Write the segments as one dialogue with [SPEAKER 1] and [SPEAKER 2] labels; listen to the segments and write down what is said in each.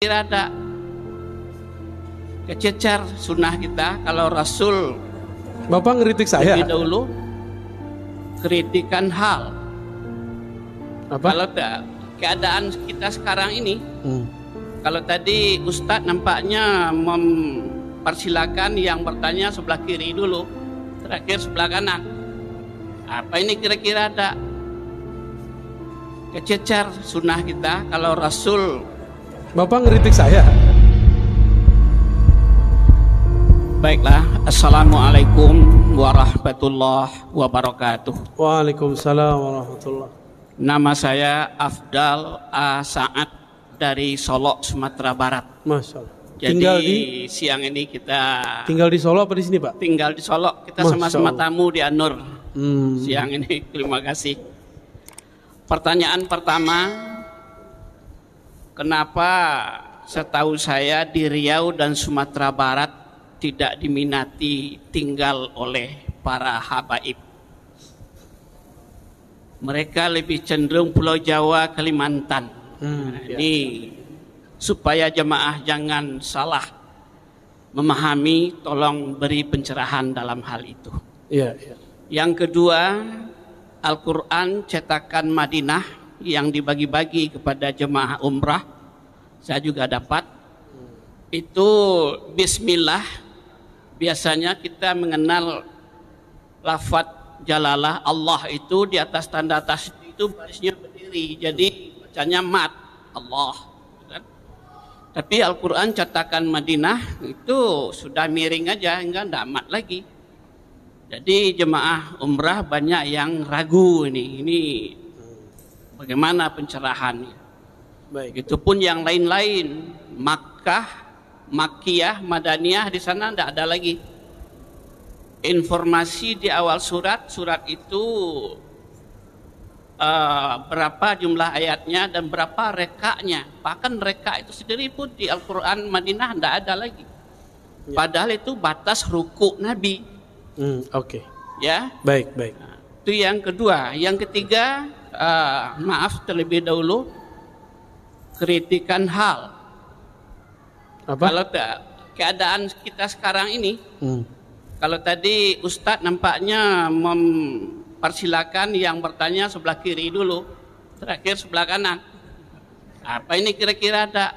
[SPEAKER 1] kira ada kececer sunnah kita kalau Rasul
[SPEAKER 2] Bapak ngeritik saya.
[SPEAKER 1] lebih dahulu kritikan hal
[SPEAKER 2] Apa?
[SPEAKER 1] kalau tak keadaan kita sekarang ini
[SPEAKER 2] Hmm.
[SPEAKER 1] kalau tadi Ustadz nampaknya mempersilakan yang bertanya sebelah kiri dulu terakhir sebelah kanan apa ini kira-kira ada kececer sunnah kita kalau Rasul
[SPEAKER 2] Bapak ngeritik saya.
[SPEAKER 1] Baiklah, Assalamualaikum warahmatullahi wabarakatuh.
[SPEAKER 2] Waalaikumsalam warahmatullah.
[SPEAKER 1] Nama saya Afdal A. Saad dari Solok, Sumatera Barat.
[SPEAKER 2] Masya Allah.
[SPEAKER 1] Jadi
[SPEAKER 2] tinggal di
[SPEAKER 1] siang ini kita
[SPEAKER 2] tinggal di Solo apa di sini Pak?
[SPEAKER 1] tinggal di Solok. Kita sama-sama tamu di Anur
[SPEAKER 2] Hmm.
[SPEAKER 1] siang ini. Terima kasih. Pertanyaan pertama, kenapa setahu saya di Riau dan Sumatera Barat tidak diminati tinggal oleh para habaib? Mereka lebih cenderung Pulau Jawa, Kalimantan.
[SPEAKER 2] Hmm,
[SPEAKER 1] Nah,
[SPEAKER 2] ya.
[SPEAKER 1] Ini supaya jemaah jangan salah memahami, tolong beri pencerahan dalam hal itu.
[SPEAKER 2] Iya, iya.
[SPEAKER 1] Yang kedua, Al-Quran cetakan Madinah yang dibagi-bagi kepada jemaah umrah. Saya juga dapat. Itu Bismillah. Biasanya kita mengenal lafat jalalah Allah itu di atas tanda tasydid itu barisnya berdiri. Jadi bacanya mat Allah. Kan? Tapi Al-Quran cetakan Madinah itu sudah miring aja, enggak enggak mat lagi. Jadi jemaah umrah banyak yang ragu ini. Ini bagaimana pencerahannya?
[SPEAKER 2] Baik.
[SPEAKER 1] Begitupun yang lain-lain. Makkah, Makkiyah, Madaniyah di sana tidak ada lagi. Informasi di awal surat, surat itu eh, berapa jumlah ayatnya dan berapa rekaknya. Bahkan reka itu sendiri pun di Al-Quran Madinah tidak ada lagi. Padahal itu batas ruku Nabi.
[SPEAKER 2] Hmm, oke.
[SPEAKER 1] Ya,
[SPEAKER 2] Baik, baik.
[SPEAKER 1] itu yang kedua. Yang ketiga, eh, maaf terlebih dahulu, kritikan hal.
[SPEAKER 2] Apa?
[SPEAKER 1] Kalau keadaan kita sekarang ini,
[SPEAKER 2] Hmm.
[SPEAKER 1] kalau tadi Ustadz nampaknya mempersilakan yang bertanya sebelah kiri dulu, terakhir sebelah kanan. Apa ini kira-kira ada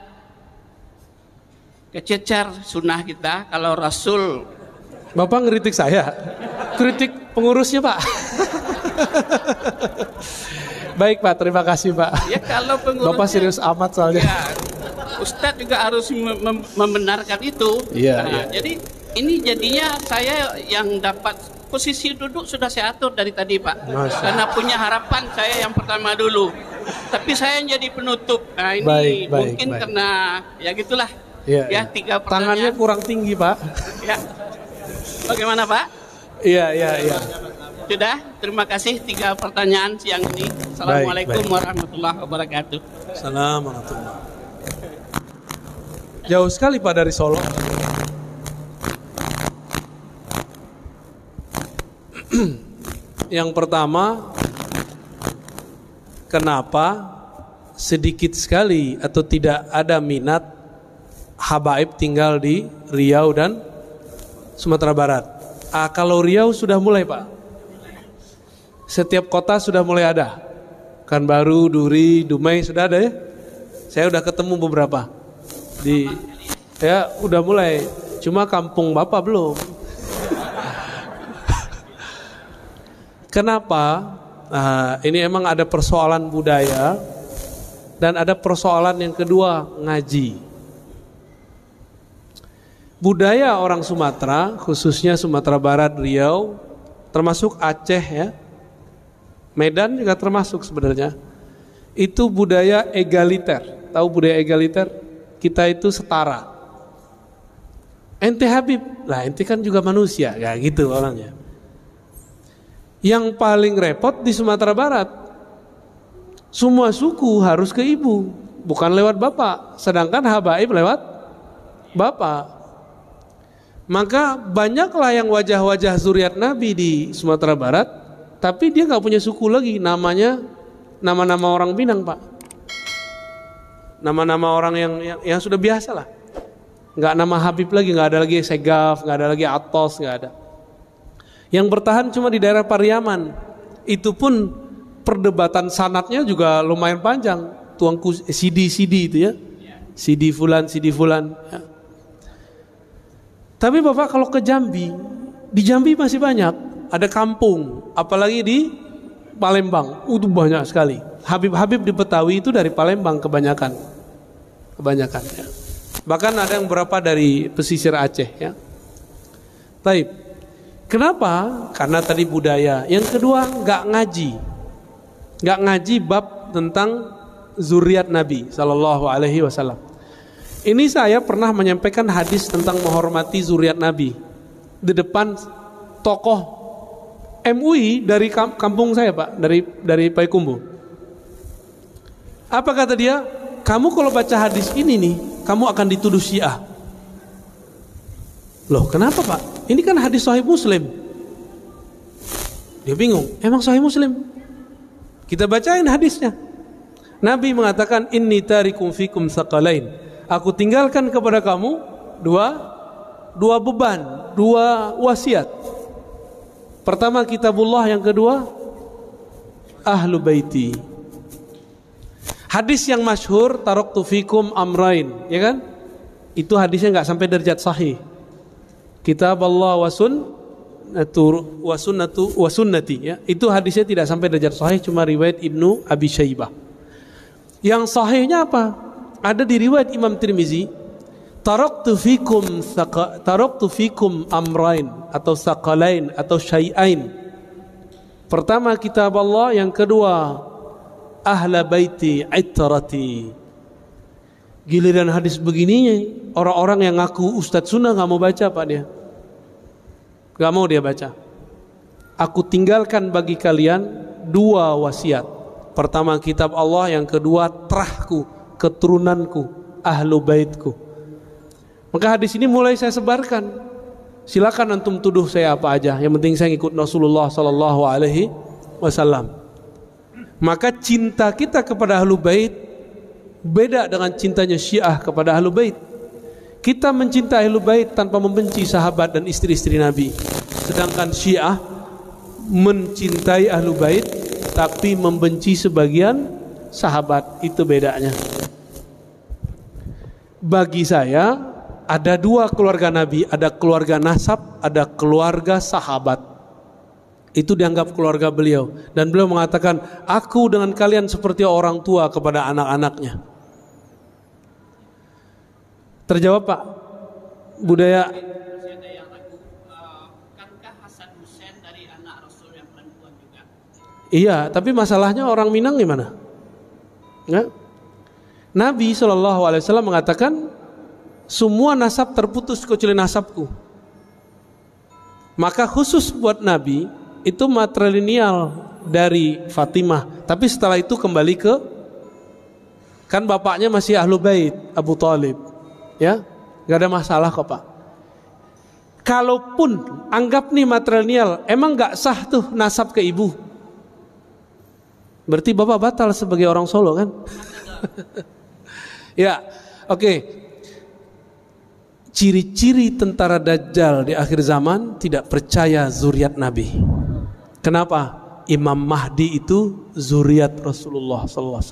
[SPEAKER 1] kececer sunnah kita kalau Rasul
[SPEAKER 2] Bapak ngeritik saya. Kritik pengurusnya, Pak. baik, Pak. Terima kasih, Pak.
[SPEAKER 1] ya kalau pengurusnya
[SPEAKER 2] Bapak serius amat soalnya.
[SPEAKER 1] Ya, Ustadz juga harus mem- mem- membenarkan itu.
[SPEAKER 2] Iya,
[SPEAKER 1] Nah,
[SPEAKER 2] iya.
[SPEAKER 1] Jadi ini jadinya saya yang dapat posisi duduk sudah saya atur dari tadi Pak.
[SPEAKER 2] Masya.
[SPEAKER 1] Karena punya harapan saya yang pertama dulu. Tapi saya yang jadi penutup. Nah ini
[SPEAKER 2] Baik, baik,
[SPEAKER 1] mungkin
[SPEAKER 2] baik.
[SPEAKER 1] karena ya gitulah.
[SPEAKER 2] Iya,
[SPEAKER 1] ya
[SPEAKER 2] iya.
[SPEAKER 1] tiga
[SPEAKER 2] Tangannya
[SPEAKER 1] pertanyaan.
[SPEAKER 2] kurang tinggi, Pak.
[SPEAKER 1] Ya. Bagaimana Pak?
[SPEAKER 2] Iya, iya, iya.
[SPEAKER 1] Sudah? Terima kasih tiga pertanyaan siang ini. Assalamualaikum
[SPEAKER 2] baik.
[SPEAKER 1] warahmatullahi wabarakatuh.
[SPEAKER 2] Salam warahmatullahi Jauh sekali Pak dari Solo. Yang pertama, kenapa sedikit sekali atau tidak ada minat habaib tinggal di Riau dan Sumatera Barat? Ah, kalau Riau sudah mulai Pak. Setiap kota sudah mulai ada. Kan baru, Duri, Dumai sudah ada ya? Saya udah ketemu beberapa di ya udah mulai. Cuma kampung Bapak belum. Kenapa? Ah, ini emang ada persoalan budaya dan ada persoalan yang kedua ngaji. Budaya orang Sumatera, khususnya Sumatera Barat, Riau, termasuk Aceh ya, Medan juga termasuk sebenarnya. Itu budaya egaliter. Tahu budaya egaliter? Kita itu setara. Ente Habib, lah ente kan juga manusia, ya gitu orangnya. Yang paling repot di Sumatera Barat, semua suku harus ke ibu, bukan lewat bapak. Sedangkan habaib lewat bapak. Maka banyaklah yang wajah-wajah zuriat Nabi di Sumatera Barat, tapi dia nggak punya suku lagi, namanya nama-nama orang Minang, Pak. nama-nama orang yang, yang yang sudah biasa lah. Nggak nama Habib lagi, nggak ada lagi Segaf, nggak ada lagi Atos, nggak ada. Yang bertahan cuma di daerah Pariaman. Itu pun perdebatan sanatnya juga lumayan panjang. Tuangku CD-CD itu ya. CD fulan, CD fulan. Ya. Tapi Bapak kalau ke Jambi, di Jambi masih banyak. Ada kampung, apalagi di Palembang. Itu banyak sekali. Habib-habib di Betawi itu dari Palembang kebanyakan. Kebanyakan ya. Bahkan ada yang beberapa dari pesisir Aceh ya. Taib. Kenapa? Karena tadi budaya. Yang kedua nggak ngaji. Nggak ngaji bab tentang zuriat Nabi Sallallahu Alaihi Wasallam. Ini saya pernah menyampaikan hadis tentang menghormati zuriat Nabi di depan tokoh MUI dari kampung saya pak, dari dari Payakumbu. Apa kata dia? Kamu kalau baca hadis ini nih, kamu akan dituduh Syiah. Loh, kenapa Pak? Ini kan hadis Sahih Muslim. Dia bingung, emang Sahih Muslim? Kita bacain hadisnya. Nabi mengatakan inni tarikum fikum sakalain. Aku tinggalkan kepada kamu dua dua beban, dua wasiat. Pertama kitabullah, yang kedua ahlu baiti. Hadis yang masyhur tarok tufikum amrain, ya kan? Itu hadisnya nggak sampai derajat sahih. Kitab Allah wasun natur wasunnatu wasunnati ya. Itu hadisnya tidak sampai derajat sahih cuma riwayat Ibnu Abi Syaibah. Yang sahihnya apa? Ada di riwayat Imam Tirmizi Taraktu fikum taraktu fikum amrain atau sakalain atau syai'ain. Pertama kitab Allah, yang kedua ahla baiti itrati. Giliran hadis begininya orang-orang yang ngaku Ustadz Sunnah nggak mau baca pak dia. Nggak mau dia baca. Aku tinggalkan bagi kalian dua wasiat. Pertama kitab Allah yang kedua terahku keturunanku ahlu baitku maka hadis ini mulai saya sebarkan. Silakan antum tuduh saya apa aja. Yang penting saya ikut Rasulullah Sallallahu Alaihi Wasallam. Maka cinta kita kepada ahlu bait beda dengan cintanya syiah kepada ahlu bait. Kita mencintai ahlu bait tanpa membenci sahabat dan istri-istri Nabi. Sedangkan syiah mencintai ahlu bait tapi membenci sebagian sahabat. Itu bedanya. Bagi saya ada dua keluarga Nabi ada keluarga nasab ada keluarga sahabat itu dianggap keluarga beliau dan beliau mengatakan aku dengan kalian seperti orang tua kepada anak-anaknya terjawab Pak budaya Iya, tapi masalahnya orang Minang gimana? Ya? Nabi Shallallahu Alaihi Wasallam mengatakan semua nasab terputus kecuali nasabku. Maka khusus buat Nabi itu matrilineal dari Fatimah. Tapi setelah itu kembali ke kan bapaknya masih ahlu bait Abu Talib. Ya nggak ada masalah kok pak. Kalaupun anggap nih matrilineal emang nggak sah tuh nasab ke ibu? Berarti bapak batal sebagai orang Solo kan? Ya oke. okay. Ciri-ciri tentara dajjal di akhir zaman tidak percaya zuriat nabi Kenapa? Imam Mahdi itu zuriat Rasulullah SAW.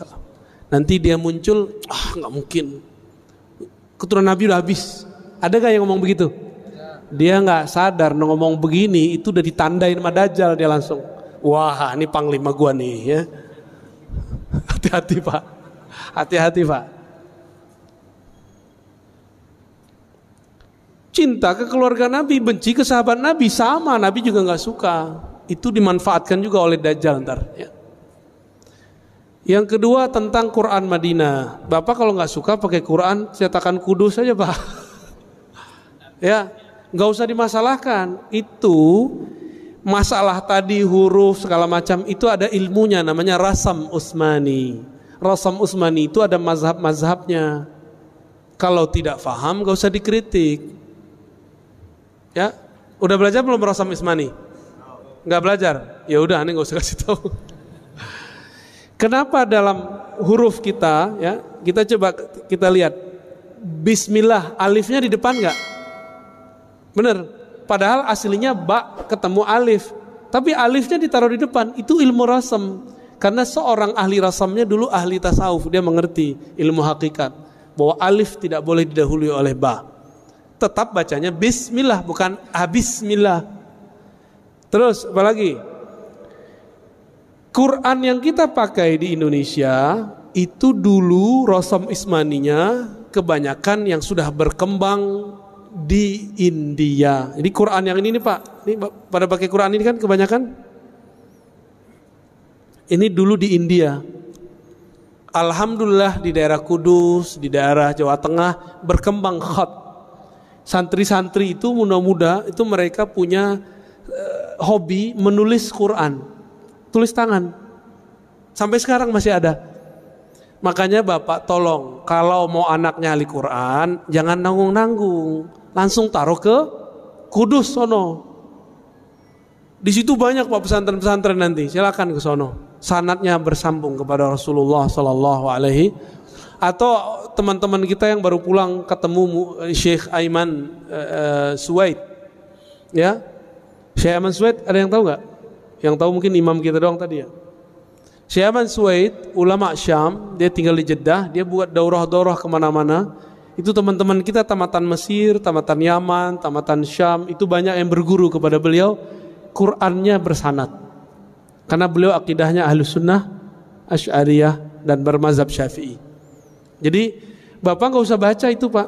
[SPEAKER 2] Nanti dia muncul, ah nggak mungkin. Keturunan Nabi udah habis. Ada gak yang ngomong begitu? Dia nggak sadar ngomong begini itu udah ditandain sama Dajjal dia langsung. Wah ini panglima gua nih ya. Hati-hati pak. Hati-hati pak. Cinta ke keluarga Nabi, benci ke sahabat Nabi sama. Nabi juga nggak suka itu dimanfaatkan juga oleh Dajjal ntar ya. Yang kedua tentang Quran Madinah. Bapak kalau nggak suka pakai Quran cetakan kudus saja pak. ya, nggak usah dimasalahkan. Itu masalah tadi huruf segala macam itu ada ilmunya namanya rasam Usmani. Rasam Usmani itu ada mazhab-mazhabnya. Kalau tidak faham nggak usah dikritik. Ya, udah belajar belum rasam Usmani? nggak belajar ya udah aneh nggak usah kasih tahu Kenapa dalam huruf kita ya kita coba kita lihat Bismillah alifnya di depan nggak? Bener. Padahal aslinya ba ketemu alif, tapi alifnya ditaruh di depan. Itu ilmu rasam. Karena seorang ahli rasamnya dulu ahli tasawuf, dia mengerti ilmu hakikat bahwa alif tidak boleh didahului oleh ba. Tetap bacanya Bismillah bukan abismillah. Terus apalagi? Quran yang kita pakai di Indonesia itu dulu Rosom Ismaninya kebanyakan yang sudah berkembang di India. Jadi Quran yang ini nih Pak, ini pada pakai Quran ini kan kebanyakan ini dulu di India. Alhamdulillah di daerah Kudus, di daerah Jawa Tengah berkembang khat. Santri-santri itu muda-muda itu mereka punya uh, hobi menulis Quran tulis tangan. Sampai sekarang masih ada. Makanya Bapak tolong kalau mau anaknya ahli Quran jangan nanggung-nanggung, langsung taruh ke Kudus sono. Di situ banyak Pak pesantren-pesantren nanti, silakan ke sono. Sanatnya bersambung kepada Rasulullah Sallallahu Alaihi atau teman-teman kita yang baru pulang ketemu Syekh Aiman uh, Suwaid, ya Syekh Aiman Suwaid ada yang tahu nggak? Yang tahu mungkin imam kita doang tadi ya. Syaban Suwaid, ulama Syam, dia tinggal di Jeddah, dia buat daurah-daurah ke mana-mana. Itu teman-teman kita tamatan Mesir, tamatan Yaman, tamatan Syam, itu banyak yang berguru kepada beliau. Qurannya bersanat. Karena beliau akidahnya ahlu sunnah, asy'ariyah, dan bermazhab syafi'i. Jadi Bapak nggak usah baca itu Pak.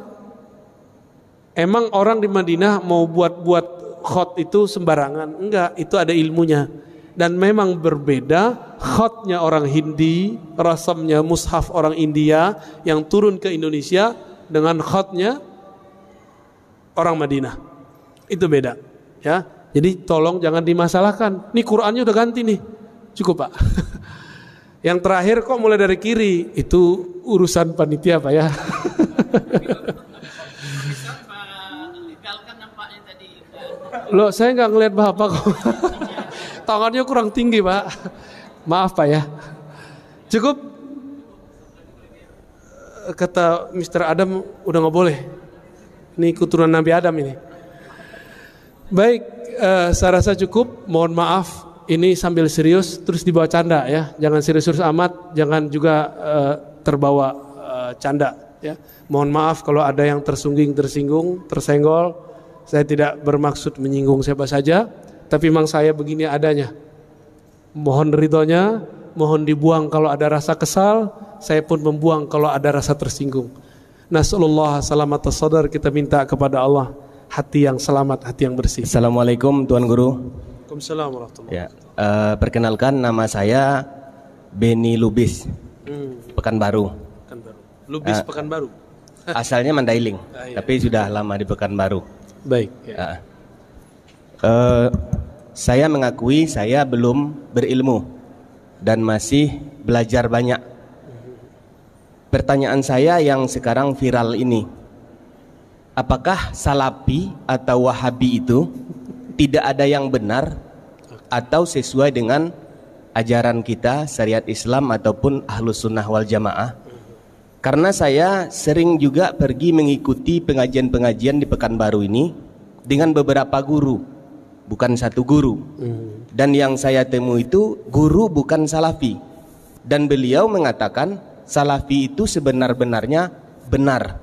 [SPEAKER 2] Emang orang di Madinah mau buat-buat khot itu sembarangan. Enggak, itu ada ilmunya. Dan memang berbeda khotnya orang Hindi, rasamnya mushaf orang India yang turun ke Indonesia dengan khotnya orang Madinah. Itu beda. Ya, jadi tolong jangan dimasalahkan. Nih Qurannya udah ganti nih. Cukup pak. Yang terakhir kok mulai dari kiri itu urusan panitia pak ya. Loh, saya nggak ngelihat bapak kok. Tangannya kurang tinggi, Pak. Maaf, Pak ya. Cukup kata Mr. Adam udah nggak boleh. Ini keturunan Nabi Adam ini. Baik, uh, saya rasa cukup. Mohon maaf, ini sambil serius terus dibawa canda ya. Jangan serius-serius amat, jangan juga uh, terbawa uh, canda ya. Mohon maaf kalau ada yang tersungging, tersinggung, tersenggol saya tidak bermaksud menyinggung siapa saja, tapi memang saya begini adanya. Mohon ridhonya, mohon dibuang kalau ada rasa kesal, saya pun membuang kalau ada rasa tersinggung. Nasallallahu selamat sadar kita minta kepada Allah hati yang selamat, hati yang bersih.
[SPEAKER 3] Assalamualaikum Tuan Guru.
[SPEAKER 2] Waalaikumsalam warahmatullahi
[SPEAKER 3] Ya, uh, perkenalkan nama saya Beni Lubis, hmm. Pekanbaru.
[SPEAKER 2] Pekanbaru. Lubis uh, Pekanbaru.
[SPEAKER 3] asalnya Mandailing, ah, iya. tapi sudah lama di Pekanbaru.
[SPEAKER 2] Baik. Ya. Uh,
[SPEAKER 3] uh, saya mengakui saya belum berilmu dan masih belajar banyak. Pertanyaan saya yang sekarang viral ini, apakah Salafi atau Wahabi itu tidak ada yang benar atau sesuai dengan ajaran kita syariat Islam ataupun ahlus sunnah wal jamaah? Karena saya sering juga pergi mengikuti pengajian-pengajian di Pekanbaru ini dengan beberapa guru, bukan satu guru. Hmm. Dan yang saya temui itu guru bukan salafi. Dan beliau mengatakan salafi itu sebenar-benarnya benar.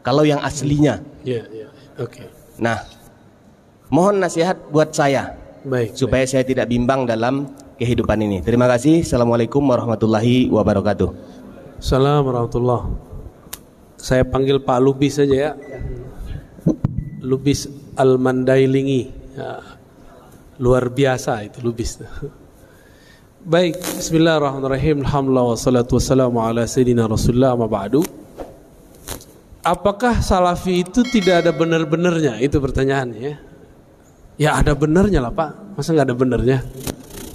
[SPEAKER 3] Kalau yang aslinya.
[SPEAKER 2] Yeah, yeah. Oke. Okay.
[SPEAKER 3] Nah, mohon nasihat buat saya. Baik. Supaya baik. saya tidak bimbang dalam kehidupan ini. Terima kasih. Assalamualaikum warahmatullahi wabarakatuh.
[SPEAKER 2] Assalamualaikum warahmatullahi Saya panggil Pak Lubis saja ya. Lubis Al-Mandailingi. Ya. Luar biasa itu Lubis. Baik, bismillahirrahmanirrahim. Alhamdulillah wassalatu wassalamu ala sayyidina Rasulullah ma ba'du. Apakah salafi itu tidak ada benar-benarnya? Itu pertanyaannya ya. Ya ada benarnya lah Pak. Masa nggak ada benarnya?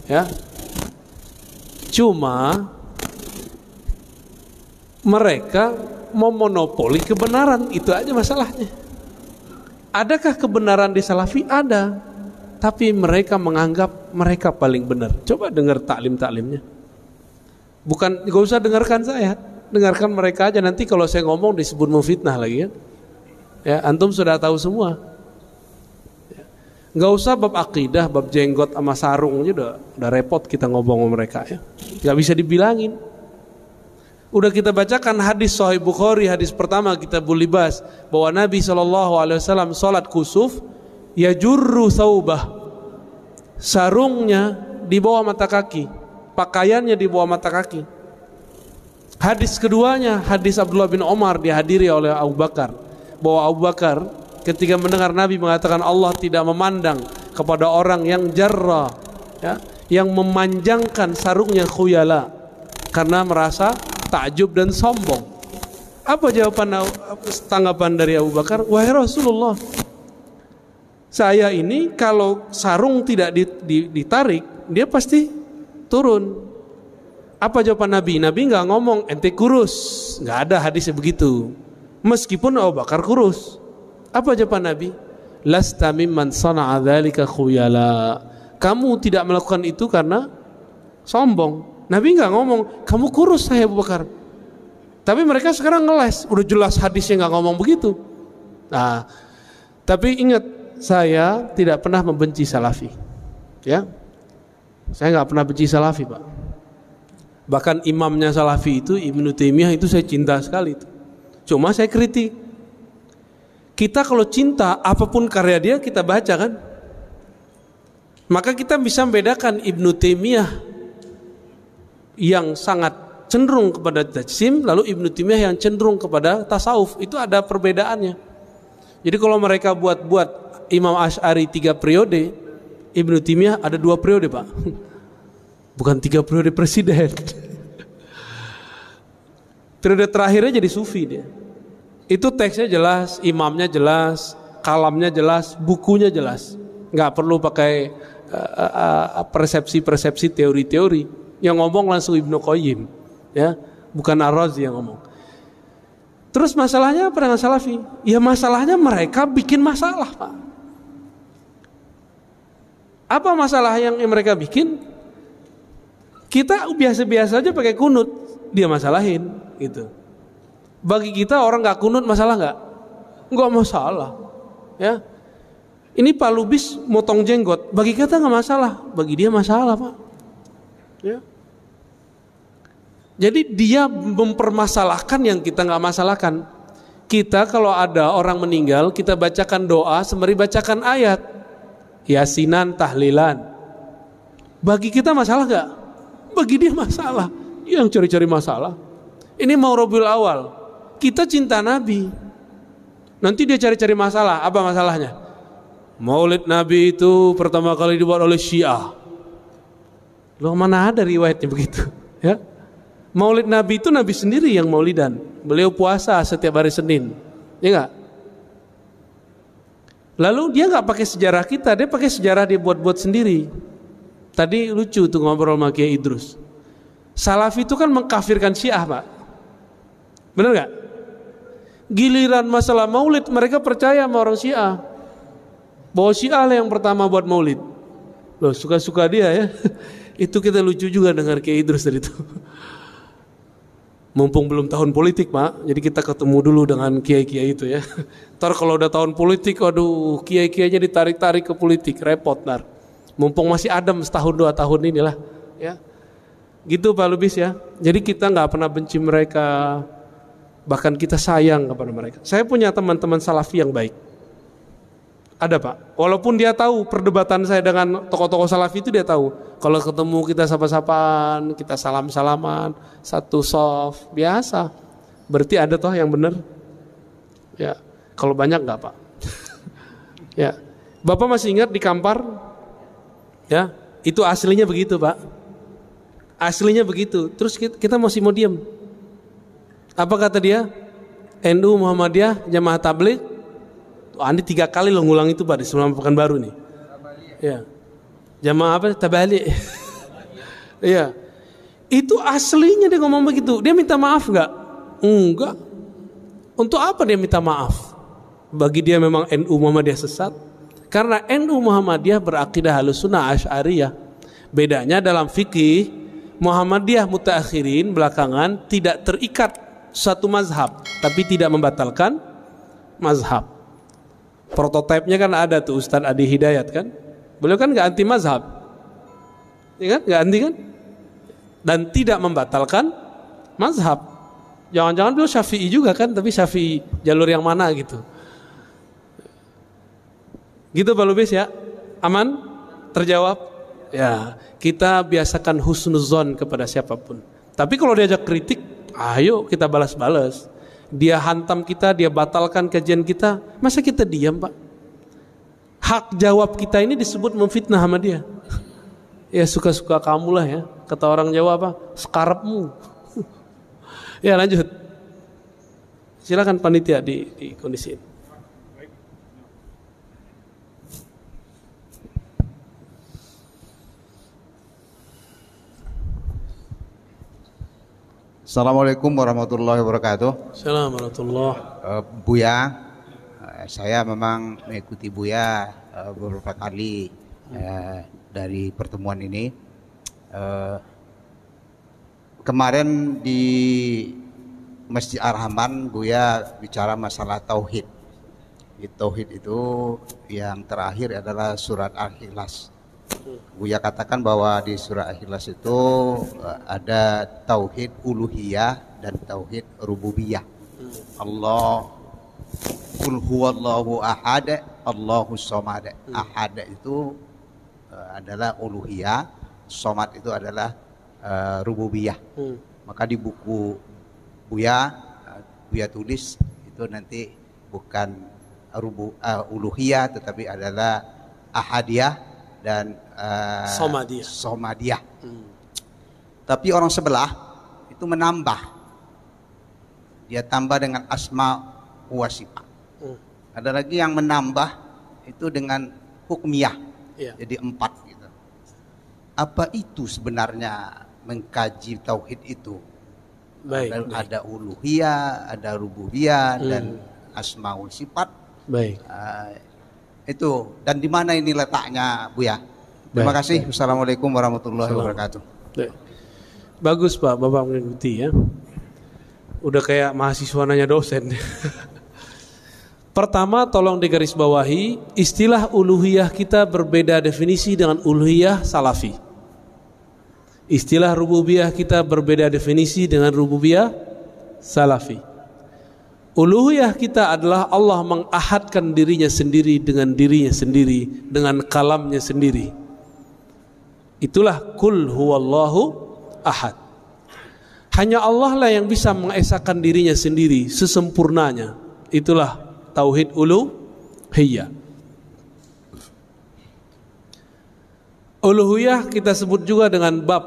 [SPEAKER 2] Ya. Cuma mereka memonopoli kebenaran itu aja masalahnya. Adakah kebenaran di salafi? Ada. Tapi mereka menganggap mereka paling benar. Coba dengar taklim-taklimnya. Bukan gak usah dengarkan saya, dengarkan mereka aja. Nanti kalau saya ngomong disebut memfitnah lagi ya. Ya, antum sudah tahu semua. Ya. Gak usah bab akidah, bab jenggot sama sarung aja udah, udah repot kita ngomong sama mereka ya. Gak bisa dibilangin. Udah kita bacakan hadis Sahih Bukhari hadis pertama kita bulibas bahwa Nabi Shallallahu Alaihi Wasallam sholat kusuf ya jurru saubah sarungnya di bawah mata kaki pakaiannya di bawah mata kaki. Hadis keduanya, hadis Abdullah bin Omar dihadiri oleh Abu Bakar. Bahwa Abu Bakar ketika mendengar Nabi mengatakan Allah tidak memandang kepada orang yang jarra, ya, yang memanjangkan sarungnya khuyala karena merasa takjub dan sombong. Apa jawaban tanggapan dari Abu Bakar? Wahai Rasulullah, saya ini kalau sarung tidak ditarik, dia pasti turun. Apa jawaban Nabi? Nabi nggak ngomong ente kurus, nggak ada hadisnya begitu. Meskipun Abu Bakar kurus. Apa jawaban Nabi? Lasta mimman sana'a dzalika khuyala. Kamu tidak melakukan itu karena sombong. Nabi nggak ngomong, kamu kurus saya Abu Bakar. Tapi mereka sekarang ngeles, udah jelas hadisnya nggak ngomong begitu. Nah, tapi ingat saya tidak pernah membenci salafi. Ya, saya nggak pernah benci Salafi pak. Bahkan imamnya Salafi itu Ibnu Taimiyah itu saya cinta sekali. Cuma saya kritik. Kita kalau cinta apa pun karya dia kita baca kan. Maka kita bisa membedakan Ibnu Taimiyah yang sangat cenderung kepada tajsim lalu Ibnu Taimiyah yang cenderung kepada tasawuf itu ada perbedaannya. Jadi kalau mereka buat-buat Imam Ash'ari tiga periode Ibnu Timiyah ada dua periode pak bukan tiga periode presiden periode terakhirnya jadi sufi dia itu teksnya jelas imamnya jelas kalamnya jelas bukunya jelas nggak perlu pakai uh, uh, persepsi-persepsi teori-teori yang ngomong langsung Ibnu Qayyim ya bukan Ar-Razi yang ngomong Terus masalahnya apa dengan Salafi? Ya masalahnya mereka bikin masalah, Pak. Apa masalah yang mereka bikin? Kita biasa-biasa aja pakai kunut, dia masalahin gitu. Bagi kita orang nggak kunut masalah nggak? Nggak masalah, ya. Ini Pak Lubis motong jenggot, bagi kita nggak masalah, bagi dia masalah pak. Ya. Jadi dia mempermasalahkan yang kita nggak masalahkan. Kita kalau ada orang meninggal, kita bacakan doa sembari bacakan ayat yasinan tahlilan. Bagi kita masalah gak? Bagi dia masalah. Yang cari-cari masalah. Ini mau Robiul Awal. Kita cinta Nabi. Nanti dia cari-cari masalah. Apa masalahnya? Maulid Nabi itu pertama kali dibuat oleh Syiah. Loh mana ada riwayatnya begitu? Ya. Maulid Nabi itu Nabi sendiri yang maulidan. Beliau puasa setiap hari Senin. Ya enggak? Lalu dia nggak pakai sejarah kita, dia pakai sejarah dia buat-buat sendiri. Tadi lucu tuh ngobrol sama Kiai Idrus. Salafi itu kan mengkafirkan Syiah, Pak. Benar nggak? Giliran masalah Maulid mereka percaya sama orang Syiah. Bahwa Syiah yang pertama buat Maulid. Loh, suka-suka dia ya. itu kita lucu juga dengar Kiai Idrus tadi itu. Mumpung belum tahun politik, Pak. Jadi kita ketemu dulu dengan kiai-kiai itu ya. Ntar kalau udah tahun politik, aduh, kiai-kiainya ditarik-tarik ke politik, repot ntar. Mumpung masih adem setahun dua tahun inilah, ya. Gitu Pak Lubis ya. Jadi kita nggak pernah benci mereka, bahkan kita sayang kepada mereka. Saya punya teman-teman salafi yang baik. Ada Pak. Walaupun dia tahu perdebatan saya dengan tokoh-tokoh salafi itu dia tahu. Kalau ketemu kita sapa-sapaan, kita salam-salaman, satu soft, biasa. Berarti ada toh yang benar? Ya. Kalau banyak nggak Pak? ya. Bapak masih ingat di Kampar? Ya, itu aslinya begitu Pak. Aslinya begitu. Terus kita, kita masih mau diam. Apa kata dia? NU Muhammadiyah Jamaah Tabligh Andi tiga kali lo ngulang itu pak di sebelum pekan baru nih. Ya. Jamaah apa? Tabali. Iya. Itu aslinya dia ngomong begitu. Dia minta maaf nggak? Enggak. Untuk apa dia minta maaf? Bagi dia memang NU Muhammadiyah sesat. Karena NU Muhammadiyah berakidah halus sunnah asyariyah. Bedanya dalam fikih Muhammadiyah mutaakhirin belakangan tidak terikat satu mazhab, tapi tidak membatalkan mazhab. Prototipenya kan ada tuh Ustadz Adi Hidayat kan. Beliau kan nggak anti mazhab, ya kan? Nggak anti kan? Dan tidak membatalkan mazhab. Jangan-jangan beliau syafi'i juga kan, tapi syafi'i jalur yang mana gitu. Gitu Pak Lubis ya? Aman? Terjawab? Ya, kita biasakan husnuzon kepada siapa pun. Tapi kalau diajak kritik, ayo kita balas-balas. Dia hantam kita, dia batalkan kajian kita, masa kita diam Pak? Hak jawab kita ini disebut memfitnah sama dia. Ya suka-suka kamu lah ya, kata orang Jawa apa? Sekarapmu. ya lanjut. Silakan panitia di, di kondisi ini.
[SPEAKER 4] Assalamualaikum warahmatullahi wabarakatuh.
[SPEAKER 2] Assalamualaikum warahmatullahi
[SPEAKER 4] uh, Buya, uh, saya memang mengikuti Buya uh, beberapa kali dari pertemuan ini. Kemarin di Masjid Ar-Rahman Buya bicara masalah tauhid. Tauhid itu yang terakhir adalah surat Al-Ikhlas. Buya katakan bahwa di surah Ikhlas itu eh, ada tauhid uluhiyah dan tauhid rububiyah. Allah Kul huwallahu ahad Allahu somad. Ahad itu uh, adalah uluhiyah, somad itu adalah uh, rububiyah. Maka di buku Buya Buya tulis itu nanti bukan rubu uh, uluhiyah tetapi adalah ahadiyah dan uh,
[SPEAKER 2] Somadiyah.
[SPEAKER 4] Somadiyah. Hmm. Tapi orang sebelah itu menambah. Dia tambah dengan asma wa sifat. Hmm. Ada lagi yang menambah itu dengan hukmiyah. Yeah. Jadi empat gitu. Apa itu sebenarnya mengkaji tauhid itu? Baik, ada, baik. ada uluhiyah, ada rububiyah hmm. dan asmaul sifat.
[SPEAKER 2] Baik. Uh,
[SPEAKER 4] itu dan di mana ini letaknya Bu ya? Terima baik, kasih. Baik. Assalamualaikum warahmatullahi wabarakatuh.
[SPEAKER 2] Bagus Pak, Bapak mengikuti ya. Udah kayak mahasiswa nanya dosen. Pertama tolong digarisbawahi istilah uluhiyah kita berbeda definisi dengan uluhiyah salafi. Istilah rububiyah kita berbeda definisi dengan rububiyah salafi. Uluhiyah kita adalah Allah mengahadkan dirinya sendiri dengan dirinya sendiri, dengan kalamnya sendiri. Itulah kul huwallahu ahad. Hanya Allah lah yang bisa mengesahkan dirinya sendiri sesempurnanya. Itulah tauhid uluhiyah. Uluhiyah kita sebut juga dengan bab.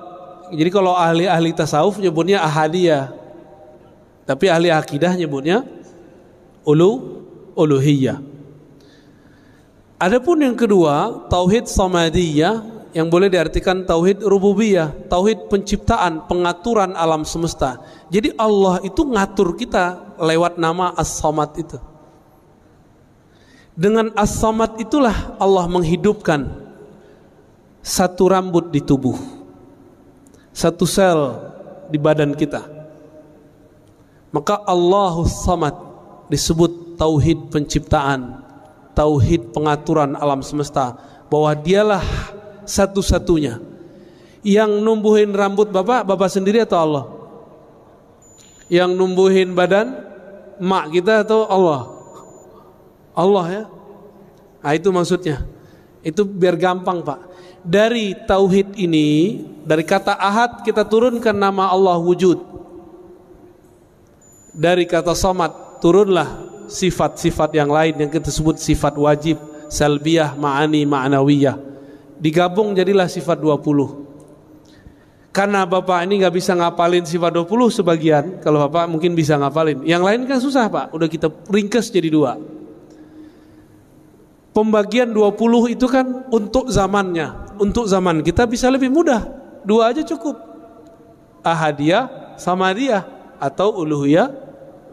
[SPEAKER 2] Jadi kalau ahli-ahli tasawuf nyebutnya ahadiyah. Tapi ahli akidah nyebutnya ulu uluhiyah. Adapun yang kedua, tauhid samadiyah yang boleh diartikan tauhid rububiyah, tauhid penciptaan, pengaturan alam semesta. Jadi Allah itu ngatur kita lewat nama As-Samad itu. Dengan As-Samad itulah Allah menghidupkan satu rambut di tubuh. Satu sel di badan kita. Maka Allahus Samad disebut tauhid penciptaan, tauhid pengaturan alam semesta, bahwa dialah satu-satunya yang numbuhin rambut Bapak, Bapak sendiri atau Allah? Yang numbuhin badan mak kita atau Allah? Allah ya. Nah, itu maksudnya. Itu biar gampang, Pak. Dari tauhid ini, dari kata ahad kita turunkan nama Allah wujud. Dari kata somad turunlah sifat-sifat yang lain yang kita sebut sifat wajib, salbiyah, ma'ani, ma'nawiyah. Digabung jadilah sifat 20. Karena Bapak ini nggak bisa ngapalin sifat 20 sebagian, kalau Bapak mungkin bisa ngapalin. Yang lain kan susah Pak, udah kita ringkes jadi dua. Pembagian 20 itu kan untuk zamannya, untuk zaman kita bisa lebih mudah. Dua aja cukup. Ahadiyah, samadiyah atau uluhiyah,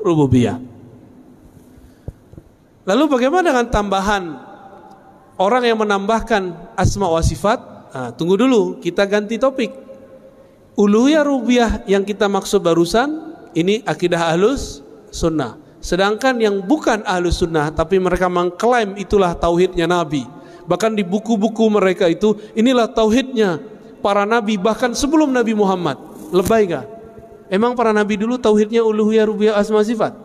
[SPEAKER 2] rububiyah. Lalu bagaimana dengan tambahan orang yang menambahkan asma wa sifat? Nah, tunggu dulu, kita ganti topik. Uluhiyah rububiyah yang kita maksud barusan ini akidah ahlus sunnah. Sedangkan yang bukan ahlus sunnah tapi mereka mengklaim itulah tauhidnya Nabi. Bahkan di buku-buku mereka itu inilah tauhidnya para nabi bahkan sebelum Nabi Muhammad. Lebay gak? Emang para nabi dulu tauhidnya uluhiyah rububiyah asma sifat?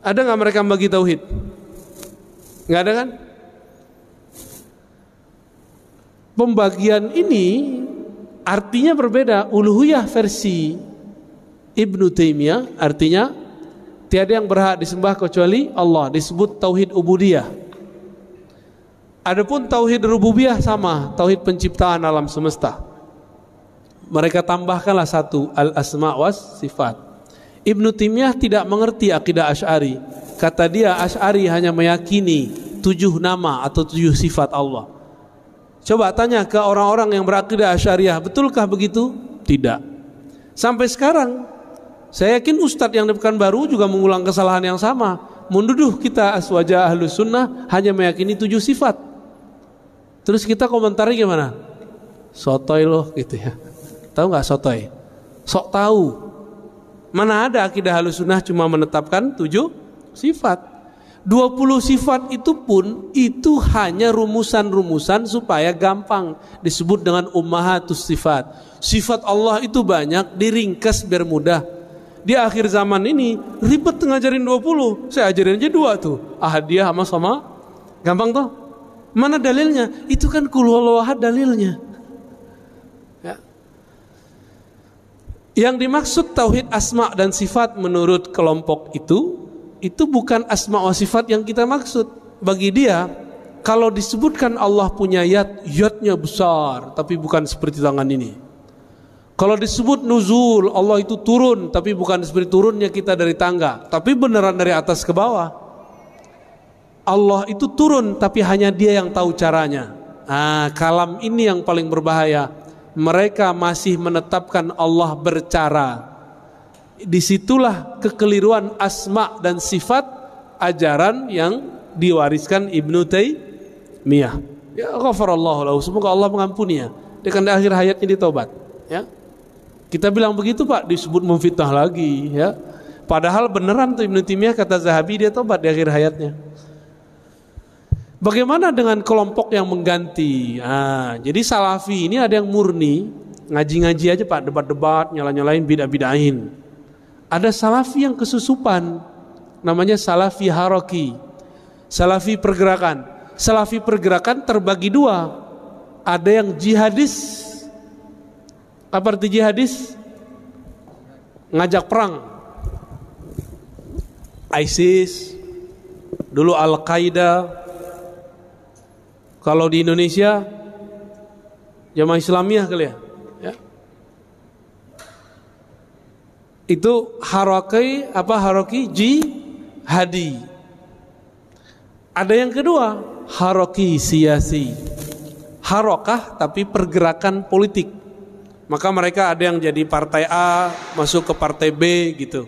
[SPEAKER 2] Ada nggak mereka bagi tauhid? Nggak ada kan? Pembagian ini artinya berbeda. Uluhiyah versi Ibnu Taimiyah artinya tiada yang berhak disembah kecuali Allah disebut tauhid ubudiyah. Adapun tauhid rububiyah sama, tauhid penciptaan alam semesta. Mereka tambahkanlah satu al asma was sifat. Ibnu Taimiyah tidak mengerti akidah Asy'ari. Kata dia Asy'ari hanya meyakini tujuh nama atau tujuh sifat Allah. Coba tanya ke orang-orang yang berakidah Asy'ariyah, betulkah begitu? Tidak. Sampai sekarang saya yakin ustadz yang di baru juga mengulang kesalahan yang sama. Menduduh kita aswaja ahlus sunnah hanya meyakini tujuh sifat. Terus kita komentari gimana? Sotoy loh gitu ya. Tahu nggak sotoy? Sok tahu. Mana ada akidah ahlus sunnah cuma menetapkan tujuh sifat. 20 sifat itu pun itu hanya rumusan-rumusan supaya gampang disebut dengan ummahatus sifat. Sifat Allah itu banyak diringkas biar mudah. Di akhir zaman ini ribet ngajarin 20. Saya ajarin aja dua tuh. Ahadiyah sama sama. Gampang tuh. Mana dalilnya? Itu kan kulhuwahad dalilnya. Yang dimaksud tauhid asma dan sifat menurut kelompok itu itu bukan asma wa sifat yang kita maksud. Bagi dia, kalau disebutkan Allah punya yat, yatnya besar, tapi bukan seperti tangan ini. Kalau disebut nuzul, Allah itu turun, tapi bukan seperti turunnya kita dari tangga, tapi beneran dari atas ke bawah. Allah itu turun, tapi hanya dia yang tahu caranya. Nah, kalam ini yang paling berbahaya. Mereka masih menetapkan Allah bercara di situlah kekeliruan asma dan sifat ajaran yang diwariskan Ibnu Taimiyah. Ya ghafarallahu lahu. Semoga Allah mengampuninya. Dia kan di akhir hayatnya ditobat, ya. Kita bilang begitu Pak, disebut memfitnah lagi, ya. Padahal beneran tuh Ibnu Taimiyah kata Zahabi dia tobat di akhir hayatnya. Bagaimana dengan kelompok yang mengganti? Nah, jadi Salafi ini ada yang murni, ngaji-ngaji aja Pak, debat-debat, nyala-nyalain bidah-bidahin. Ada salafi yang kesusupan, namanya salafi haroki, salafi pergerakan. Salafi pergerakan terbagi dua, ada yang jihadis, apa arti jihadis? Ngajak perang. ISIS, dulu Al-Qaeda, kalau di Indonesia jamaah Islamiyah kali ya? Itu haroki apa haroki? Ji hadi ada yang kedua haroki siasi harokah tapi pergerakan politik. Maka mereka ada yang jadi partai A masuk ke partai B gitu.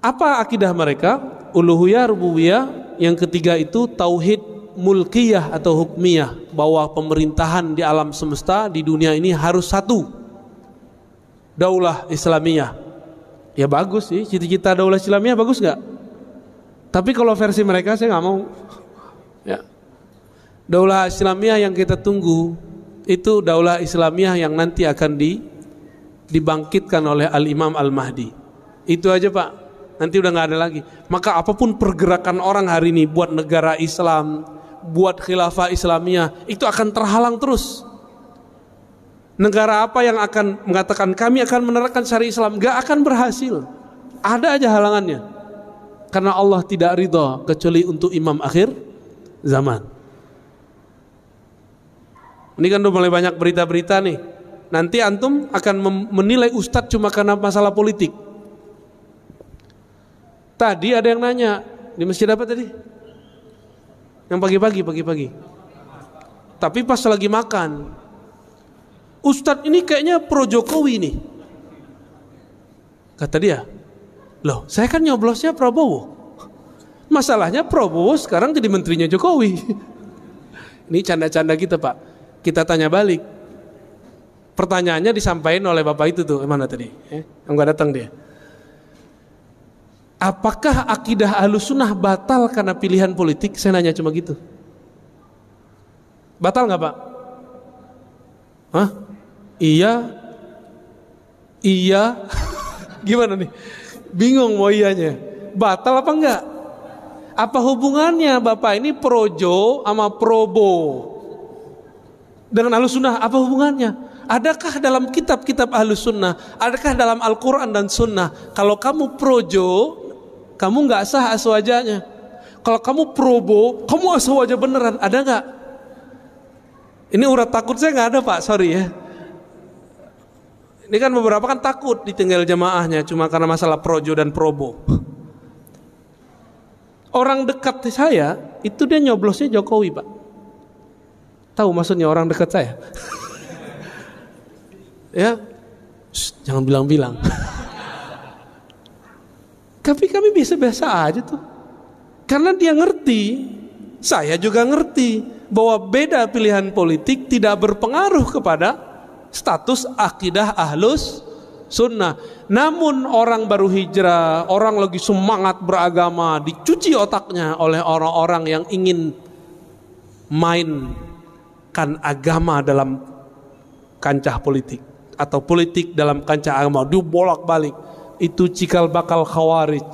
[SPEAKER 2] Apa akidah mereka uluhiyah rububiyah yang ketiga itu tauhid mulkiyah atau hukmiyah bahwa pemerintahan di alam semesta di dunia ini harus satu. Daulah Islamiyah. Ya bagus sih cita-cita daulah Islamiyah bagus nggak? Tapi kalau versi mereka saya nggak mau. Ya. Daulah Islamiyah yang kita tunggu itu daulah Islamiyah yang nanti akan di dibangkitkan oleh Al Imam Al Mahdi itu aja Pak nanti udah nggak ada lagi maka apa pun pergerakan orang hari ini buat negara Islam buat khilafah Islamiyah itu akan terhalang terus. Negara apa yang akan mengatakan kami akan menerapkan syariat Islam gak akan berhasil. Ada aja halangannya. Karena Allah tidak ridho kecuali untuk imam akhir zaman. Ini kan udah mulai banyak berita-berita nih. Nanti antum akan menilai ustadz cuma karena masalah politik. Tadi ada yang nanya di masjid apa tadi? Yang pagi-pagi, pagi-pagi. Tapi pas lagi makan, Ustadz ini kayaknya pro Jokowi nih. Kata dia, loh saya kan nyoblosnya Prabowo. Masalahnya Prabowo sekarang jadi menterinya Jokowi. Ini canda-canda kita pak. Kita tanya balik. Pertanyaannya disampaikan oleh bapak itu tuh, mana tadi? Eh, enggak datang dia. Apakah akidah alusunah batal karena pilihan politik? Saya nanya cuma gitu. Batal nggak pak? Hah? Iya? Iya? Gimana nih? Bingung mau iyanya. Batal apa enggak? Apa hubungannya bapak ini projo sama probo? Dengan alusunah apa hubungannya? Adakah dalam kitab-kitab ahlus sunnah, adakah dalam Al-Quran dan sunnah, kalau kamu projo, kamu nggak sah aswajanya. Kalau kamu probo, kamu aswaja beneran, ada nggak? Ini urat takut saya nggak ada pak, sorry ya. Ini kan beberapa kan takut ditinggal jamaahnya cuma karena masalah projo dan probo. Orang dekat saya itu dia nyoblosnya Jokowi pak. Tahu maksudnya orang dekat saya? ya, Shh, jangan bilang-bilang. Tapi kami biasa-biasa aja tuh. Karena dia ngerti, saya juga ngerti bahwa beda pilihan politik tidak berpengaruh kepada status akidah ahlus sunnah. Namun orang baru hijrah, orang lagi semangat beragama, dicuci otaknya oleh orang-orang yang ingin mainkan agama dalam kancah politik atau politik dalam kancah agama dibolak-balik itu cikal bakal khawarij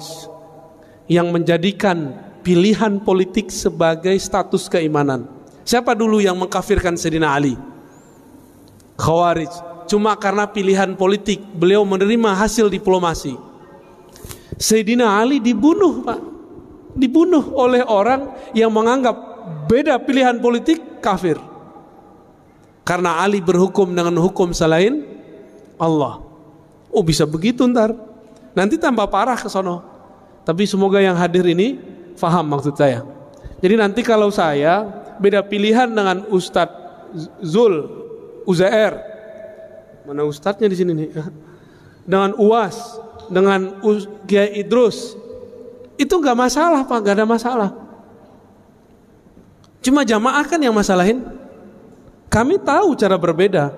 [SPEAKER 2] yang menjadikan pilihan politik sebagai status keimanan. Siapa dulu yang mengkafirkan Sayyidina Ali? Khawarij. Cuma karena pilihan politik beliau menerima hasil diplomasi. Sayyidina Ali dibunuh, Pak. Dibunuh oleh orang yang menganggap beda pilihan politik kafir. Karena Ali berhukum dengan hukum selain Allah. Oh bisa begitu ntar. Nanti tambah parah ke sono. Tapi semoga yang hadir ini faham maksud saya. Jadi nanti kalau saya beda pilihan dengan Ustadz Zul Uzair. Mana ustadznya di sini nih? Dengan Uas, dengan Kiai Idrus. Itu nggak masalah Pak, nggak ada masalah. Cuma jamaah kan yang masalahin. Kami tahu cara berbeda.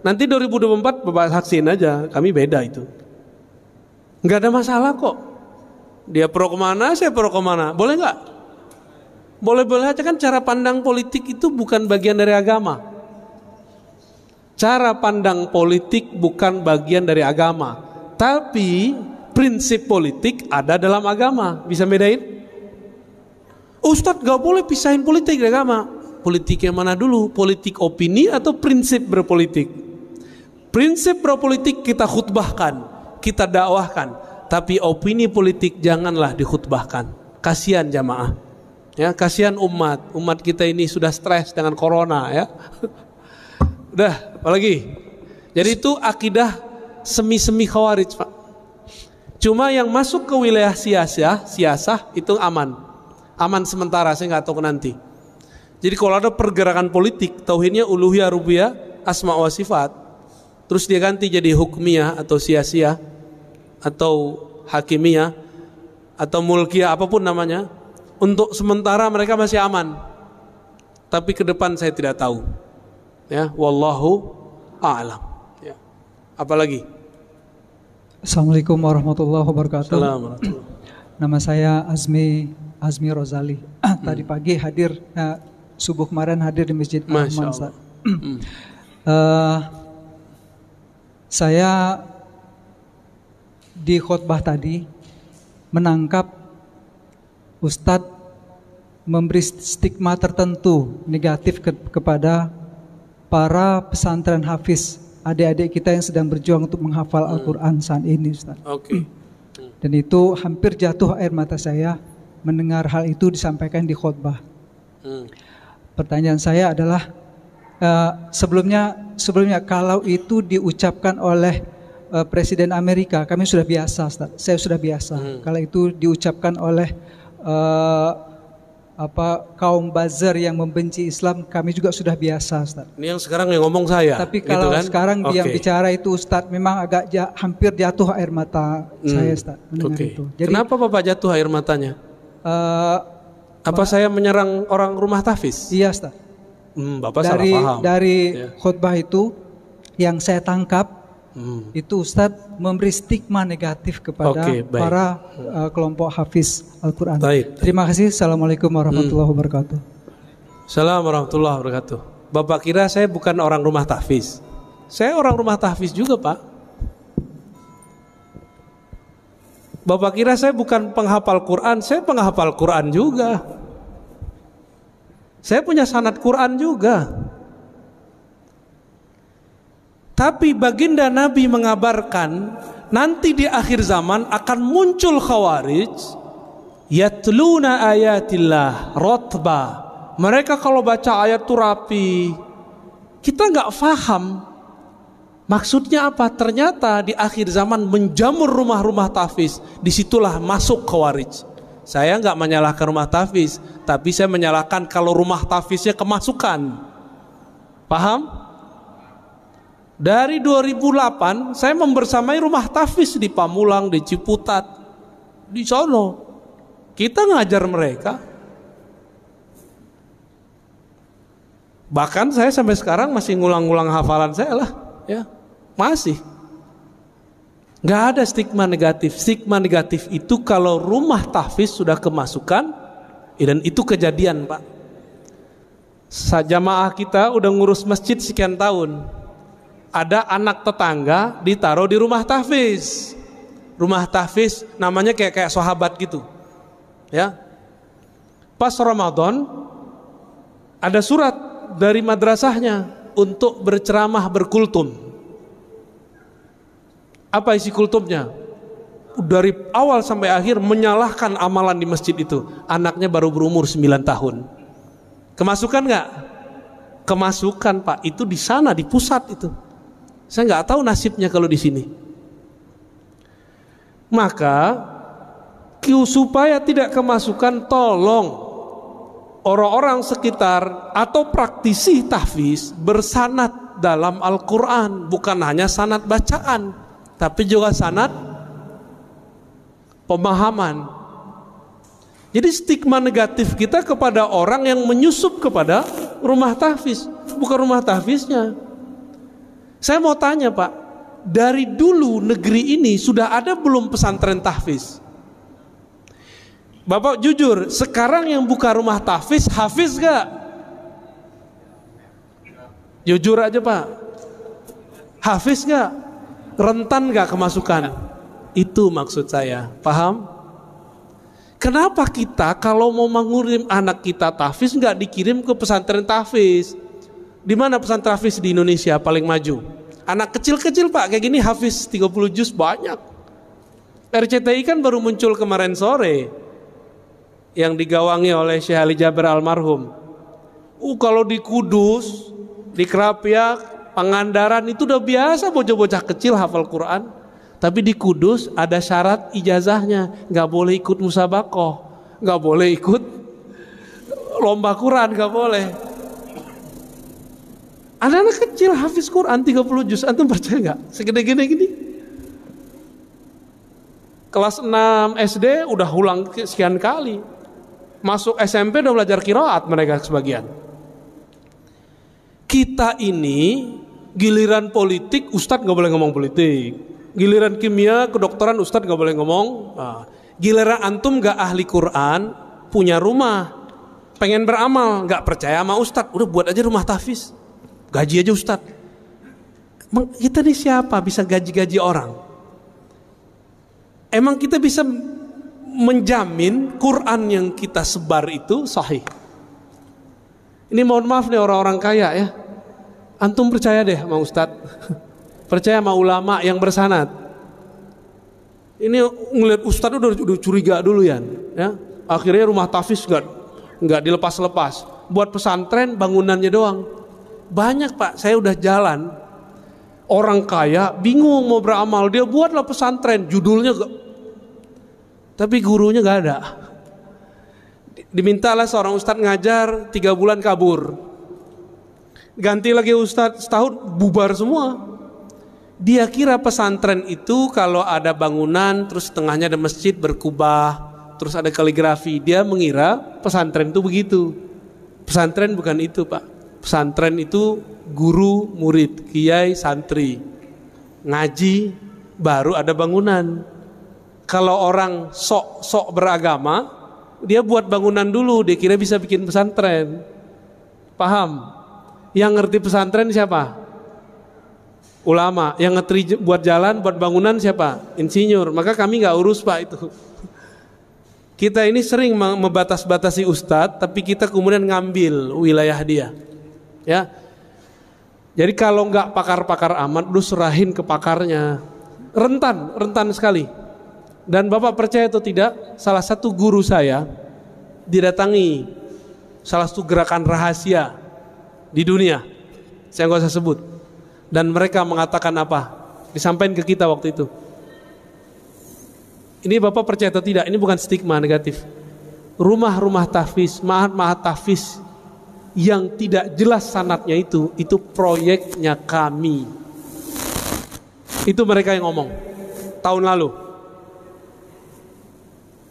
[SPEAKER 2] Nanti 2024 Bapak saksin aja, kami beda itu. Nggak ada masalah kok. Dia pro ke mana, saya pro ke mana. Boleh nggak? Boleh-boleh aja kan cara pandang politik itu bukan bagian dari agama. Cara pandang politik bukan bagian dari agama. Tapi prinsip politik ada dalam agama. Bisa bedain? Ustadz gak boleh pisahin politik dari agama. Politik yang mana dulu? Politik opini atau prinsip berpolitik? Prinsip berpolitik kita khutbahkan, kita dakwahkan. Tapi opini politik janganlah dikhutbahkan. Kasihan jamaah. Ya, kasihan umat. Umat kita ini sudah stres dengan corona ya. Udah, apalagi? Jadi itu akidah semi-semi khawarij, Pak. Cuma yang masuk ke wilayah siasah, siasah itu aman. Aman sementara, saya nggak tahu nanti. Jadi kalau ada pergerakan politik, tauhidnya uluhiyah rubiyah, asma wa sifat, terus dia ganti jadi hukmiyah atau sia-sia atau hakimiyah atau mulkiyah apa pun namanya, untuk sementara mereka masih aman. Tapi ke depan saya tidak tahu. Ya, wallahu a'lam. Ya. Apalagi?
[SPEAKER 5] Assalamualaikum warahmatullahi wabarakatuh.
[SPEAKER 2] Assalamualaikum.
[SPEAKER 5] Nama saya Azmi Azmi Rozali. Tadi pagi hadir uh, subuh kemarin hadir di Masjid
[SPEAKER 2] Masya. Allah.
[SPEAKER 5] Eh, saya di khutbah tadi menangkap Ustadz memberi stigma tertentu negatif ke- kepada para pesantren hafiz adik-adik kita yang sedang berjuang untuk menghafal Al-Quran saat ini Ustaz.
[SPEAKER 2] Oke.
[SPEAKER 5] Dan itu hampir jatuh air mata saya mendengar hal itu disampaikan di khutbah.
[SPEAKER 2] Hmm.
[SPEAKER 5] Pertanyaan saya adalah eh, sebelumnya sebelumnya kalau itu diucapkan oleh eh, Presiden Amerika, kami sudah biasa, Ustaz. Saya sudah biasa. Kalau itu diucapkan oleh eh, apa kaum buzzer yang membenci Islam, kami juga sudah biasa, Ustaz.
[SPEAKER 2] Ini yang sekarang yang ngomong saya.
[SPEAKER 5] Tapi
[SPEAKER 2] gitu
[SPEAKER 5] kalau
[SPEAKER 2] kan?
[SPEAKER 5] sekarang dia
[SPEAKER 2] Oke.
[SPEAKER 5] bicara itu Ustaz memang agak ja- hampir jatuh air mata saya Ustaz mendengar
[SPEAKER 2] Oke.
[SPEAKER 5] itu. Jadi
[SPEAKER 2] Kenapa Bapak jatuh air matanya?
[SPEAKER 5] eh,
[SPEAKER 2] Apa saya menyerang orang rumah tahfiz?
[SPEAKER 5] iya Ustaz.
[SPEAKER 2] Hmm, Bapak
[SPEAKER 5] dari
[SPEAKER 2] salah paham.
[SPEAKER 5] dari
[SPEAKER 2] Ya.
[SPEAKER 5] khutbah itu yang saya tangkap
[SPEAKER 2] Hmm.
[SPEAKER 5] itu Ustadz memberi stigma negatif kepada
[SPEAKER 2] baik.
[SPEAKER 5] para uh, kelompok hafiz Al-Quran.
[SPEAKER 2] Baik.
[SPEAKER 5] Terima kasih. Assalamualaikum warahmatullahi wabarakatuh.
[SPEAKER 2] Assalamualaikum warahmatullahi wabarakatuh. Bapak kira saya bukan orang rumah tahfiz. Saya orang rumah tahfiz juga, Pak. Bapak kira saya bukan penghafal Quran, saya penghafal Quran juga. Saya punya sanad Quran juga. Tapi baginda Nabi mengabarkan nanti di akhir zaman akan muncul khawarij yatluna ayatillah rotba. Mereka kalau baca ayat itu rapi. Kita nggak faham maksudnya apa. Ternyata di akhir zaman menjamur rumah-rumah tahfiz. Di situlah masuk khawarij. Saya nggak menyalahkan rumah tahfiz, tapi saya menyalahkan kalau rumah tahfiznya kemasukan. Paham? Dari 2008 saya membersamai rumah tahfiz di Pamulang, di Ciputat, di sono. Kita ngajar mereka. Bahkan saya sampai sekarang masih ngulang-ngulang hafalan saya lah, ya. Masih. Nggak ada stigma negatif. Stigma negatif itu kalau rumah tahfiz sudah kemasukan, dan itu kejadian, Pak. Jamaah kita udah ngurus masjid sekian tahun. Ada anak tetangga ditaruh di rumah tahfiz. Rumah tahfiz namanya kayak kayak sahabat gitu. Ya. Pas Ramadan ada surat dari madrasahnya untuk berceramah berkultum. Apa isi kultumnya? Dari awal sampai akhir menyalahkan amalan di masjid itu. Anaknya baru berumur 9 tahun. Kemasukan nggak? Kemasukan Pak, itu di sana di pusat itu. Saya nggak tahu nasibnya kalau di sini. Maka supaya tidak kemasukan tolong orang-orang sekitar atau praktisi tahfiz bersanat dalam Al-Quran. Bukan hanya sanat bacaan tapi juga sanat pemahaman. Jadi stigma negatif kita kepada orang yang menyusup kepada rumah tahfiz bukan rumah tahfiznya saya mau tanya Pak, dari dulu negeri ini sudah ada belum pesantren tahfiz? Bapak jujur, sekarang yang buka rumah tahfiz, hafiz gak? Jujur aja Pak, hafiz gak? Rentan gak kemasukan? Itu maksud saya, paham? Kenapa kita kalau mau mengurim anak kita tahfiz nggak dikirim ke pesantren tahfiz? Di mana pesantren tahfiz di Indonesia paling maju? Anak kecil-kecil Pak, kayak gini hafiz 30 juz banyak. RCTI kan baru muncul kemarin sore yang digawangi oleh Syekh Ali Jaber almarhum. Uh kalau di Kudus, di Kerapiak, Pangandaran itu udah biasa bocah-bocah kecil hafal Quran. Tapi di Kudus ada syarat ijazahnya, nggak boleh ikut musabakoh, nggak boleh ikut lomba Quran, nggak boleh. Ada anak kecil hafiz Quran 30 juz, antum percaya nggak? Segede-gede gini. Kelas 6 SD udah ulang sekian kali. Masuk SMP udah belajar kiraat mereka sebagian. Kita ini giliran politik Ustadz nggak boleh ngomong politik. Giliran kimia kedokteran Ustadz nggak boleh ngomong. Nah, giliran antum nggak ahli Quran punya rumah pengen beramal nggak percaya sama Ustadz udah buat aja rumah tahfiz gaji aja Ustadz. Kita nih siapa bisa gaji-gaji orang? Emang kita bisa menjamin Quran yang kita sebar itu sahih? Ini mohon maaf nih orang-orang kaya ya. Antum percaya deh sama Ustadz. Percaya sama ulama yang bersanat ini ngeliat Ustadz udah, udah curiga dulu ya, ya. Akhirnya rumah tahfiz nggak nggak dilepas-lepas. Buat pesantren bangunannya doang banyak pak. Saya udah jalan. Orang kaya bingung mau beramal. Dia buatlah pesantren. Judulnya gak, tapi gurunya nggak ada. Dimintalah seorang ustadz ngajar tiga bulan kabur. Ganti lagi ustadz setahun bubar semua. Dia kira pesantren itu kalau ada bangunan terus tengahnya ada masjid berkubah terus ada kaligrafi dia mengira pesantren itu begitu. Pesantren bukan itu pak Pesantren itu guru, murid, kiai, santri. Ngaji baru ada bangunan. Kalau orang sok-sok beragama, dia buat bangunan dulu, dia kira bisa bikin pesantren. Paham? Yang ngerti pesantren siapa? Ulama. Yang ngerti buat jalan, buat bangunan siapa? Insinyur. Maka kami nggak urus pak itu. Kita ini sering membatas-batasi ustadz, tapi kita kemudian ngambil wilayah dia. Ya, jadi kalau nggak pakar-pakar amat, lu serahin ke pakarnya. Rentan, rentan sekali. Dan Bapak percaya atau tidak, salah satu guru saya didatangi salah satu gerakan rahasia di dunia. Saya nggak usah sebut. Dan mereka mengatakan apa? Disampaikan ke kita waktu itu. Ini Bapak percaya atau tidak? Ini bukan stigma negatif. Rumah-rumah tahfiz, mahat-mahat tahfiz yang tidak jelas sanatnya itu, itu proyeknya kami. Itu mereka yang ngomong tahun lalu.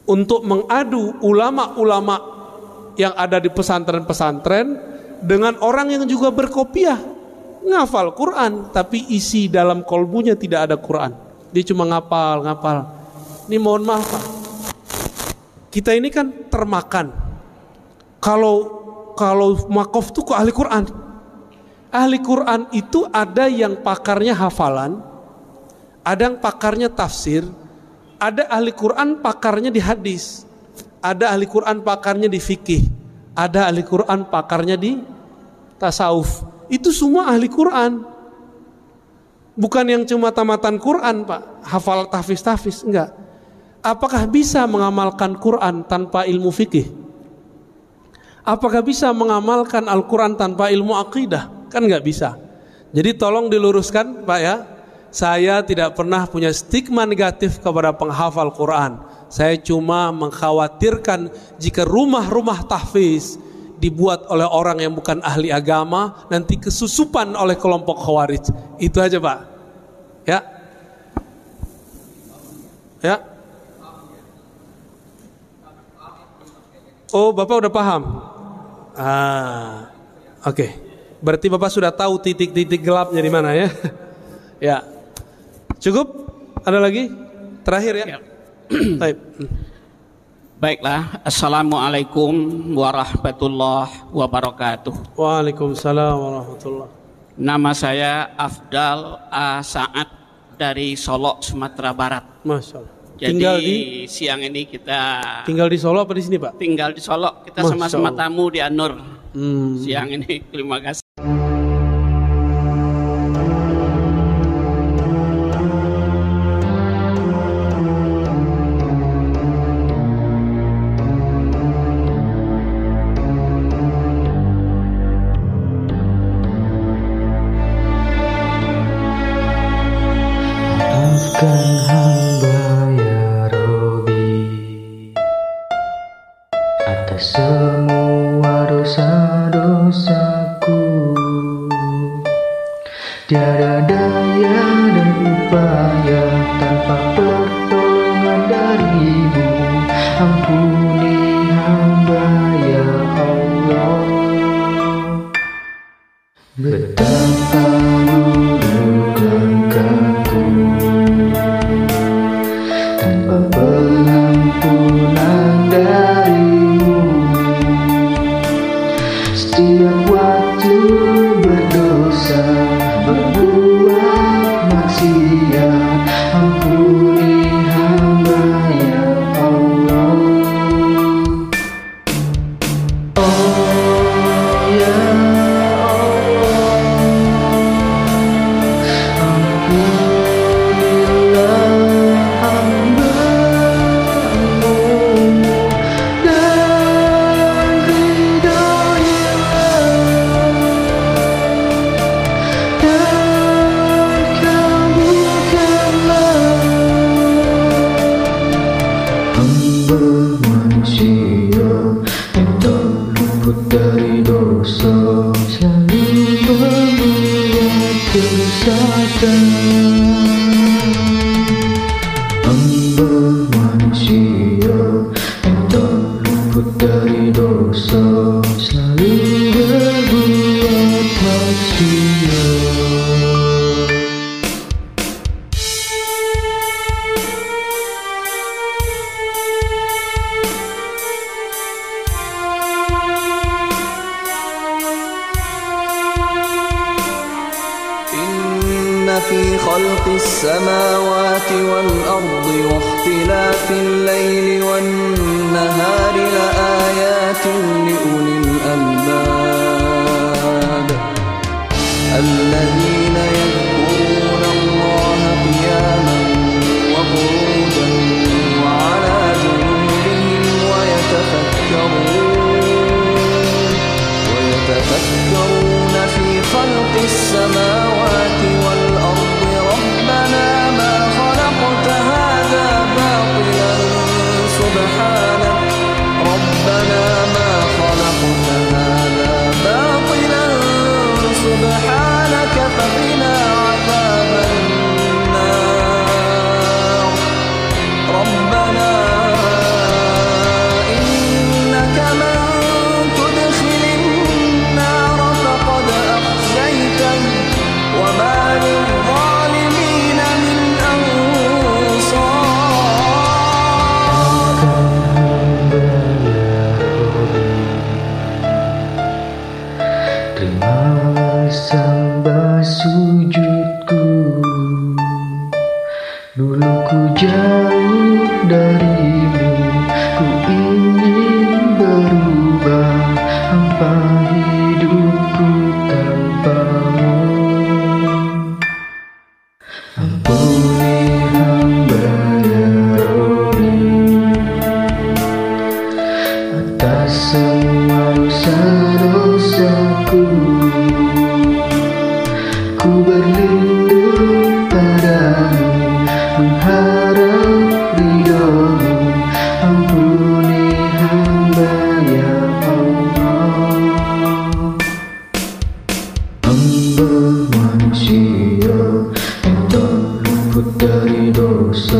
[SPEAKER 2] Untuk mengadu ulama-ulama yang ada di pesantren-pesantren dengan orang yang juga berkopiah. Ngafal Quran tapi isi dalam kolbunya tidak ada Quran. Dia cuma ngapal ngapal. Ini mohon maaf Pak. Kita ini kan termakan. Kalau kalau makof tuh kok ahli Quran ahli Quran itu ada yang pakarnya hafalan ada yang pakarnya tafsir ada ahli Quran pakarnya di hadis, ada ahli Quran pakarnya di fikih, ada ahli Quran pakarnya di tasawuf. Itu semua ahli Quran. Bukan yang cuma tamatan Quran, Pak, hafal tahfiz-tahfiz, enggak. Apakah bisa mengamalkan Quran tanpa ilmu fikih? Apakah bisa mengamalkan Al-Quran tanpa ilmu akidah? Kan enggak bisa. Jadi tolong diluruskan Pak ya, saya tidak pernah punya stigma negatif kepada penghafal Quran. Saya cuma mengkhawatirkan jika rumah-rumah tahfiz dibuat oleh orang yang bukan ahli agama nanti kesusupan oleh kelompok khawarij. Itu aja, Pak. Ya. Ya. Oh, Bapak udah paham? Ah. Oke. Okay. Berarti Bapak sudah tahu titik-titik gelapnya di mana ya? ya. Cukup? Ada lagi? Terakhir ya? ya.
[SPEAKER 6] Baik. Baiklah, Assalamualaikum warahmatullahi wabarakatuh.
[SPEAKER 2] Waalaikumsalam warahmatullahi
[SPEAKER 6] Nama saya Afdal A. Saad dari Solo, Sumatera Barat.
[SPEAKER 2] Masya Allah.
[SPEAKER 6] Jadi tinggal di siang ini kita
[SPEAKER 2] tinggal di Solo apa di sini Pak?
[SPEAKER 6] Tinggal di Solo. Kita sama-sama tamu di Anur. Hmm. Siang ini. Terima kasih.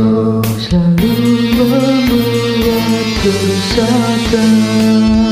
[SPEAKER 6] selalu membuatku sadar